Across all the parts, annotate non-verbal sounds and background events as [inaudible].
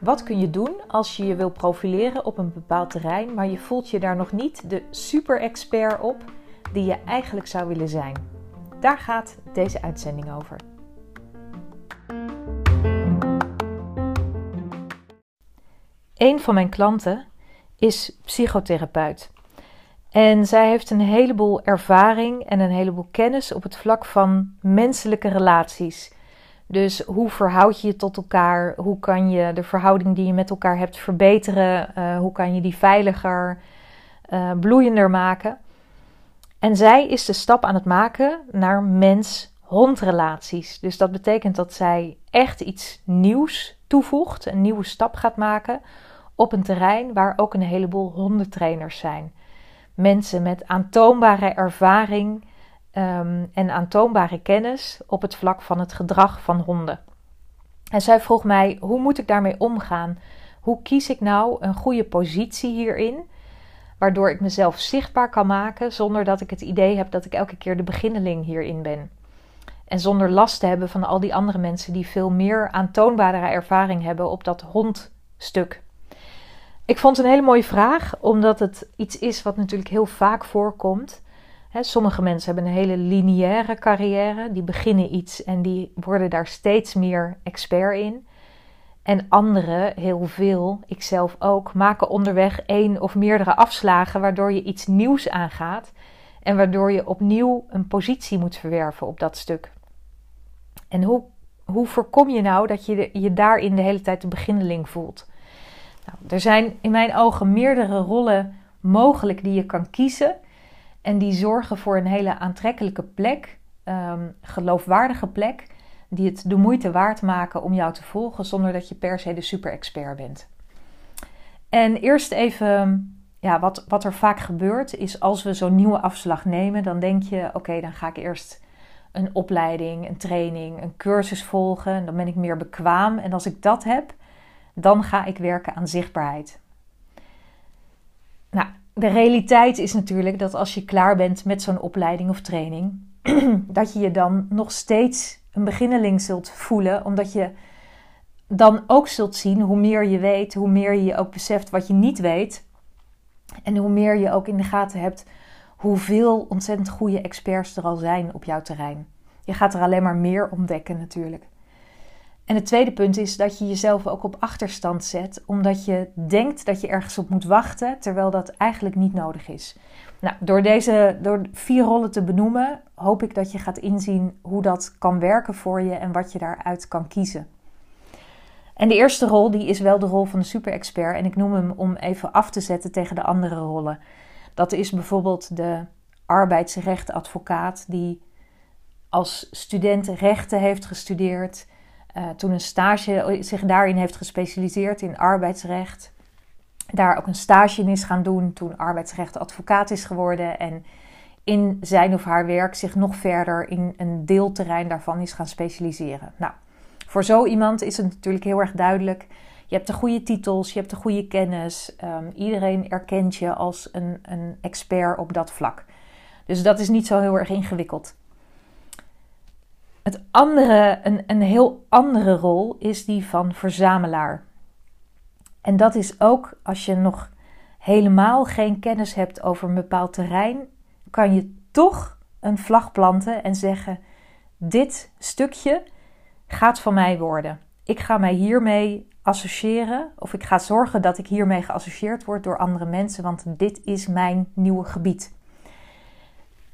Wat kun je doen als je je wil profileren op een bepaald terrein, maar je voelt je daar nog niet de super-expert op die je eigenlijk zou willen zijn? Daar gaat deze uitzending over. Een van mijn klanten is psychotherapeut. En zij heeft een heleboel ervaring en een heleboel kennis op het vlak van menselijke relaties. Dus hoe verhoud je je tot elkaar? Hoe kan je de verhouding die je met elkaar hebt verbeteren? Uh, hoe kan je die veiliger, uh, bloeiender maken? En zij is de stap aan het maken naar mens-hondrelaties. Dus dat betekent dat zij echt iets nieuws toevoegt, een nieuwe stap gaat maken op een terrein waar ook een heleboel hondentrainers zijn. Mensen met aantoonbare ervaring um, en aantoonbare kennis op het vlak van het gedrag van honden. En zij vroeg mij: hoe moet ik daarmee omgaan? Hoe kies ik nou een goede positie hierin, waardoor ik mezelf zichtbaar kan maken zonder dat ik het idee heb dat ik elke keer de beginneling hierin ben? En zonder last te hebben van al die andere mensen die veel meer aantoonbare ervaring hebben op dat hondstuk. Ik vond het een hele mooie vraag, omdat het iets is wat natuurlijk heel vaak voorkomt sommige mensen hebben een hele lineaire carrière. Die beginnen iets en die worden daar steeds meer expert in. En anderen, heel veel, ikzelf ook, maken onderweg één of meerdere afslagen waardoor je iets nieuws aangaat en waardoor je opnieuw een positie moet verwerven op dat stuk. En hoe, hoe voorkom je nou dat je je daarin de hele tijd de beginneling voelt? Nou, er zijn in mijn ogen meerdere rollen mogelijk die je kan kiezen en die zorgen voor een hele aantrekkelijke plek, um, geloofwaardige plek, die het de moeite waard maken om jou te volgen zonder dat je per se de super-expert bent. En eerst even, ja, wat, wat er vaak gebeurt is als we zo'n nieuwe afslag nemen, dan denk je: oké, dan ga ik eerst een opleiding, een training, een cursus volgen. Dan ben ik meer bekwaam. En als ik dat heb, dan ga ik werken aan zichtbaarheid. Nou, de realiteit is natuurlijk dat als je klaar bent met zo'n opleiding of training, [clears throat] dat je je dan nog steeds een beginneling zult voelen, omdat je dan ook zult zien hoe meer je weet, hoe meer je ook beseft wat je niet weet. En hoe meer je ook in de gaten hebt hoeveel ontzettend goede experts er al zijn op jouw terrein. Je gaat er alleen maar meer ontdekken natuurlijk. En het tweede punt is dat je jezelf ook op achterstand zet, omdat je denkt dat je ergens op moet wachten, terwijl dat eigenlijk niet nodig is. Nou, door deze door vier rollen te benoemen, hoop ik dat je gaat inzien hoe dat kan werken voor je en wat je daaruit kan kiezen. En de eerste rol die is wel de rol van de super-expert en ik noem hem om even af te zetten tegen de andere rollen. Dat is bijvoorbeeld de arbeidsrechtadvocaat die als student rechten heeft gestudeerd uh, toen een stage zich daarin heeft gespecialiseerd in arbeidsrecht. Daar ook een stage in is gaan doen toen arbeidsrechtadvocaat is geworden. En in zijn of haar werk zich nog verder in een deelterrein daarvan is gaan specialiseren. Nou, voor zo iemand is het natuurlijk heel erg duidelijk. Je hebt de goede titels, je hebt de goede kennis. Um, iedereen erkent je als een, een expert op dat vlak. Dus dat is niet zo heel erg ingewikkeld. Het andere, een, een heel andere rol is die van verzamelaar. En dat is ook als je nog helemaal geen kennis hebt over een bepaald terrein, kan je toch een vlag planten en zeggen: Dit stukje gaat van mij worden. Ik ga mij hiermee associëren, of ik ga zorgen dat ik hiermee geassocieerd word door andere mensen, want dit is mijn nieuwe gebied.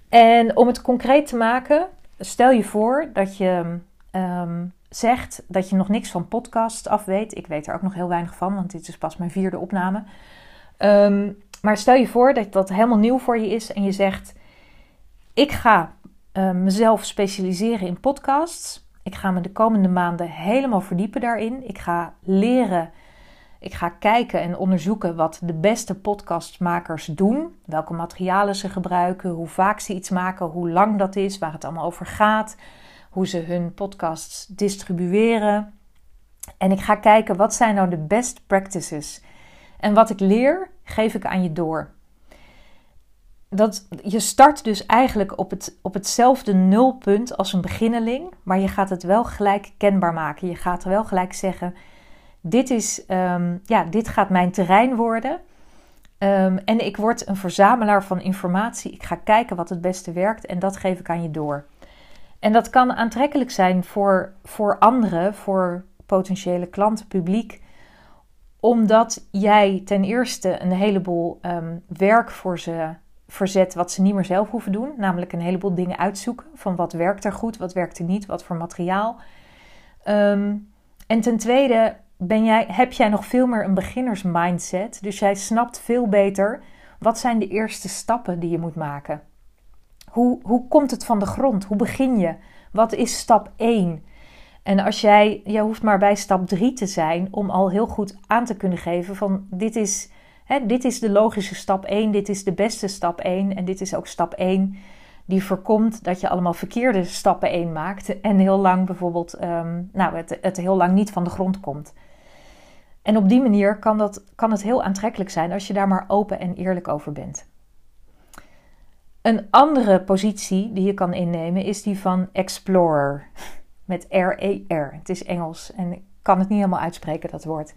En om het concreet te maken, stel je voor dat je ehm, zegt dat je nog niks van podcast af weet. Ik weet er ook nog heel weinig van, want dit is pas mijn vierde opname. Ehm, maar stel je voor dat dat helemaal nieuw voor je is en je zegt: Ik ga uh, mezelf specialiseren in podcasts. Ik ga me de komende maanden helemaal verdiepen daarin. Ik ga leren. Ik ga kijken en onderzoeken wat de beste podcastmakers doen. Welke materialen ze gebruiken, hoe vaak ze iets maken, hoe lang dat is, waar het allemaal over gaat. Hoe ze hun podcasts distribueren. En ik ga kijken wat zijn nou de best practices. En wat ik leer, geef ik aan je door. dat, je start dus eigenlijk op, het, op hetzelfde nulpunt als een beginneling, maar je gaat het wel gelijk kenbaar maken. Je gaat wel gelijk zeggen: dit, is, ehm, ja, dit gaat mijn terrein worden. Ehm, en ik word een verzamelaar van informatie. Ik ga kijken wat het beste werkt en dat geef ik aan je door. En dat kan aantrekkelijk zijn voor, voor anderen, voor potentiële klanten, publiek, omdat jij ten eerste een heleboel ehm, werk voor ze verzet wat ze niet meer zelf hoeven doen. Namelijk een heleboel dingen uitzoeken van wat werkt er goed, wat werkt er niet, wat voor materiaal. En ten tweede ben jij, heb jij nog veel meer een beginnersmindset. Dus jij snapt veel beter wat zijn de eerste stappen die je moet maken. Hoe, hoe komt het van de grond? Hoe begin je? Wat is stap 1? En als jij, jij hoeft maar bij stap 3 te zijn om al heel goed aan te kunnen geven van dit is, hè, dit is de logische stap 1, dit is de beste stap 1 en dit is ook stap 1 die voorkomt dat je allemaal verkeerde stappen 1 maakt en heel lang bijvoorbeeld, um, nou, het, het heel lang niet van de grond komt. En op die manier kan, dat, kan het heel aantrekkelijk zijn als je daar maar open en eerlijk over bent. Een andere positie die je kan innemen is die van explorer. Met R-E-R. Het is Engels en ik kan het niet helemaal uitspreken, dat woord.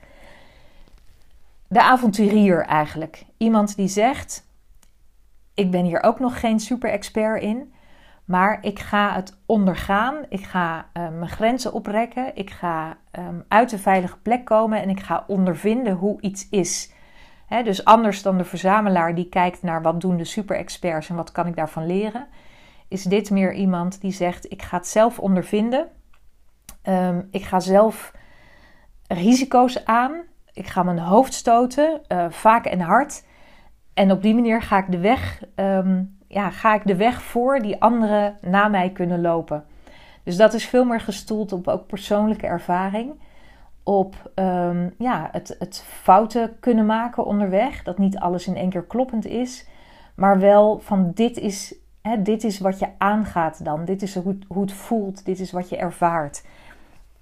De avonturier eigenlijk. Iemand die zegt: Ik ben hier ook nog geen super-expert in, maar ik ga het ondergaan. Ik ga uh, mijn grenzen oprekken. Ik ga um, uit de veilige plek komen en ik ga ondervinden hoe iets is dus anders dan de verzamelaar die kijkt naar wat doen de super-experts en wat kan ik daarvan leren, is dit meer iemand die zegt: ik ga het zelf ondervinden. Um, ik ga zelf risico's aan. Ik ga mijn hoofd stoten, uh, vaak en hard. En op die manier ga ik de weg, um, ja, ga ik de weg voor die anderen na mij kunnen lopen. Dus dat is veel meer gestoeld op ook persoonlijke ervaring op um, ja, het, het fouten kunnen maken onderweg. Dat niet alles in één keer kloppend is. Maar wel van dit is, hè, dit is wat je aangaat dan. Dit is hoe, het voelt. Dit is wat je ervaart.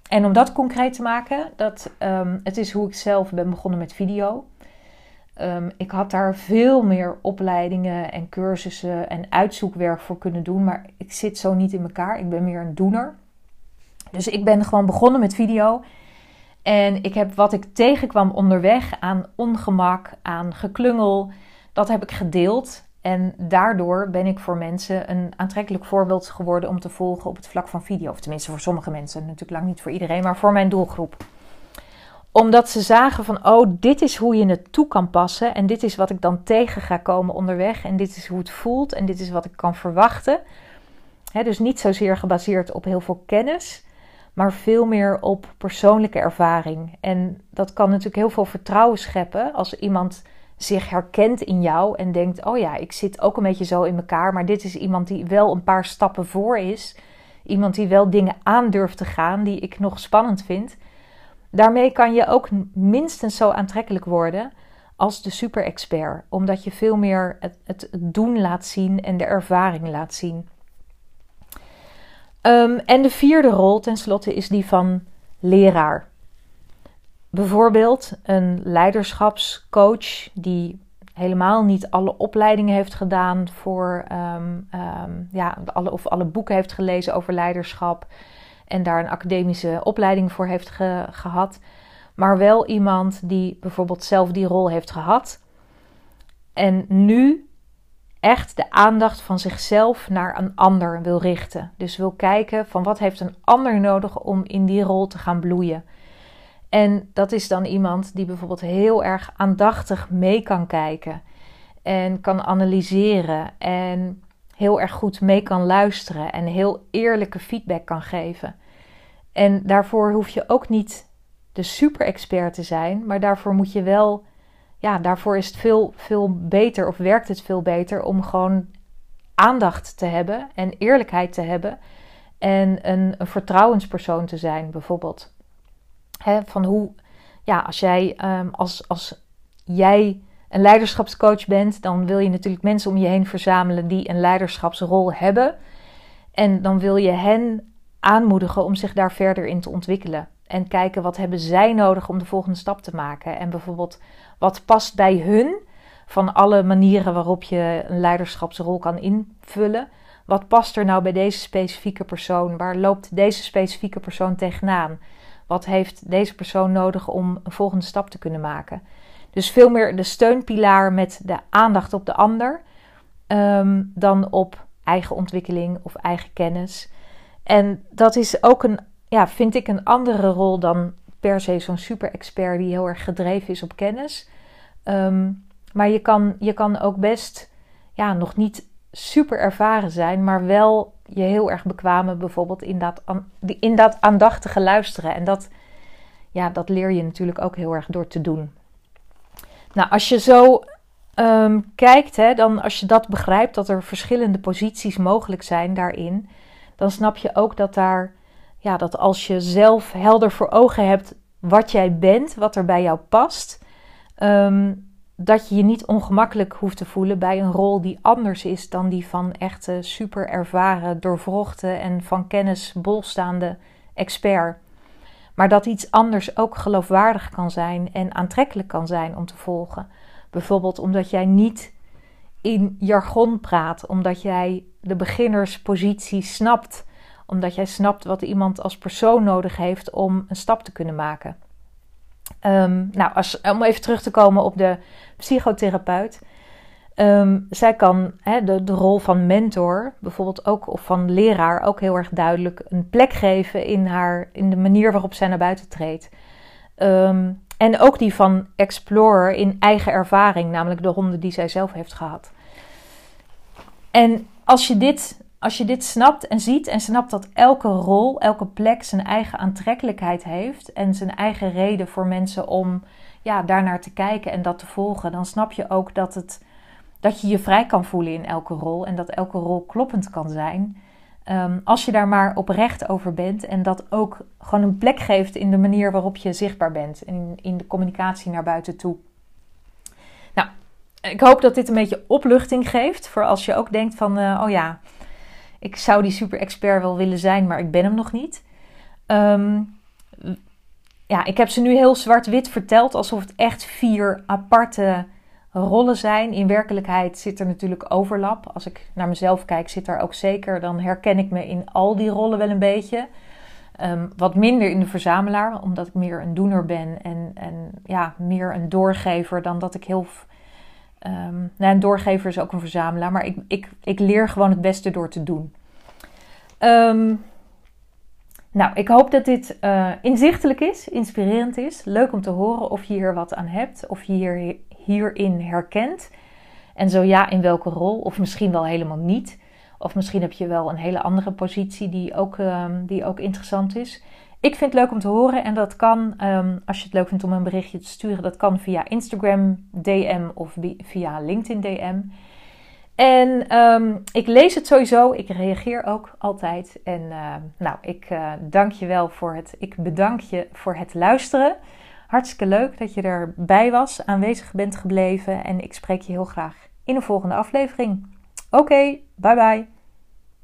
En om dat concreet te maken, dat, um, het is hoe ik zelf ben begonnen met video. Um, ik had daar veel meer opleidingen en cursussen en uitzoekwerk voor kunnen doen. Maar ik zit zo niet in elkaar. Ik ben meer een doener. Dus ik ben gewoon begonnen met video. En ik heb wat ik tegenkwam onderweg aan ongemak, aan geklungel, dat heb ik gedeeld. En daardoor ben ik voor mensen een aantrekkelijk voorbeeld geworden om te volgen op het vlak van video. Of tenminste voor sommige mensen, natuurlijk lang niet voor iedereen, maar voor mijn doelgroep. Omdat ze zagen van, oh, dit is hoe je het toe kan passen. En dit is wat ik dan tegen ga komen onderweg. En dit is hoe het voelt. En dit is wat ik kan verwachten. dus niet zozeer gebaseerd op heel veel kennis maar veel meer op persoonlijke ervaring. En dat kan natuurlijk heel veel vertrouwen scheppen als iemand zich herkent in jou en denkt: Oh ja, ik zit ook een beetje zo in elkaar, maar dit is iemand die wel een paar stappen voor is. Iemand die wel dingen aandurft te gaan die ik nog spannend vind. Daarmee kan je ook minstens zo aantrekkelijk worden als de super-expert, omdat je veel meer het, het doen laat zien en de ervaring laat zien. Um, en de vierde rol tenslotte is die van leraar. Bijvoorbeeld een leiderschapscoach die helemaal niet alle opleidingen heeft gedaan voor, um, um, ja, alle, of alle boeken heeft gelezen over leiderschap en daar een academische opleiding voor heeft ge, gehad, maar wel iemand die bijvoorbeeld zelf die rol heeft gehad en nu echt de aandacht van zichzelf naar een ander wil richten. Dus wil kijken van wat heeft een ander nodig om in die rol te gaan bloeien. En dat is dan iemand die bijvoorbeeld heel erg aandachtig mee kan kijken en kan analyseren en heel erg goed mee kan luisteren en heel eerlijke feedback kan geven. En daarvoor hoef je ook niet de super expert te zijn, maar daarvoor moet je wel ja, daarvoor is het veel, veel beter of werkt het veel beter om gewoon aandacht te hebben en eerlijkheid te hebben en een, vertrouwenspersoon te zijn, bijvoorbeeld. van hoe, ja, als jij, um, als, als jij een leiderschapscoach bent, dan wil je natuurlijk mensen om je heen verzamelen die een leiderschapsrol hebben. En dan wil je hen aanmoedigen om zich daar verder in te ontwikkelen. En kijken wat hebben zij nodig om de volgende stap te maken. En bijvoorbeeld wat past bij hun van alle manieren waarop je een leiderschapsrol kan invullen. Wat past er nou bij deze specifieke persoon? Waar loopt deze specifieke persoon tegenaan? Wat heeft deze persoon nodig om een volgende stap te kunnen maken? Dus veel meer de steunpilaar met de aandacht op de ander ehm, dan op eigen ontwikkeling of eigen kennis. En dat is ook een, ja, vind ik, een andere rol dan per se zo'n super-expert die heel erg gedreven is op kennis. Ehm, maar je kan, je kan ook best ja, nog niet super ervaren zijn, maar wel je heel erg bekwamen bijvoorbeeld in dat, in dat aandachtige luisteren. En dat, ja, dat leer je natuurlijk ook heel erg door te doen. Nou, als je zo ehm, kijkt, hè, dan als je dat begrijpt, dat er verschillende posities mogelijk zijn daarin, dan snap je ook dat daar, ja, dat als je zelf helder voor ogen hebt wat jij bent, wat er bij jou past, ehm, dat je je niet ongemakkelijk hoeft te voelen bij een rol die anders is dan die van echte super ervaren, en van kennis bolstaande expert. Maar dat iets anders ook geloofwaardig kan zijn en aantrekkelijk kan zijn om te volgen. Bijvoorbeeld omdat jij niet in jargon praat, omdat jij de beginnerspositie snapt, omdat jij snapt wat iemand als persoon nodig heeft om een stap te kunnen maken. Um, nou, als, om even terug te komen op de psychotherapeut. Um, zij kan de, rol van mentor, bijvoorbeeld ook, of van leraar, ook heel erg duidelijk een plek geven in, haar, in de manier waarop zij naar buiten treedt. Um, en ook die van explorer in eigen ervaring, namelijk de honden die zij zelf heeft gehad. En als je dit, als je dit snapt en ziet en snapt dat elke rol, elke plek zijn eigen aantrekkelijkheid heeft en zijn eigen reden voor mensen om ja, daarnaar te kijken en dat te volgen, dan snap je ook dat, het, dat je je vrij kan voelen in elke rol en dat elke rol kloppend kan zijn. Ehm, als je daar maar oprecht over bent en dat ook gewoon een plek geeft in de manier waarop je zichtbaar bent en in, de communicatie naar buiten toe. Nou, ik hoop dat dit een beetje opluchting geeft voor als je ook denkt van, uh, oh ja, ik zou die super expert wel willen zijn, maar ik ben hem nog niet. Um, ja, ik heb ze nu heel zwart-wit verteld, alsof het echt vier aparte rollen zijn. In werkelijkheid zit er natuurlijk overlap. Als ik naar mezelf kijk, zit er ook zeker. Dan herken ik me in al die rollen wel een beetje. Ehm, wat minder in de verzamelaar, omdat ik meer een doener ben en, en ja, meer een doorgever dan dat ik heel. Um, nou, een doorgever is ook een verzamelaar, maar ik, ik, ik leer gewoon het beste door te doen. Um, nou, ik hoop dat dit uh, inzichtelijk is, inspirerend is. Leuk om te horen of je hier wat aan hebt, of je hier, hierin herkent. En zo ja, in welke rol, of misschien wel helemaal niet. Of misschien heb je wel een hele andere positie die ook, um, die ook interessant is. Ik vind het leuk om te horen en dat kan, um, als je het leuk vindt om een berichtje te sturen, dat kan via Instagram DM of via LinkedIn DM. En um, ik lees het sowieso. Ik reageer ook altijd. En nou, ik uh, dank je wel voor het. Ik bedank je voor het luisteren. Hartstikke leuk dat je erbij was, aanwezig bent gebleven. En ik spreek je heel graag in de volgende aflevering. Oké, bye bye.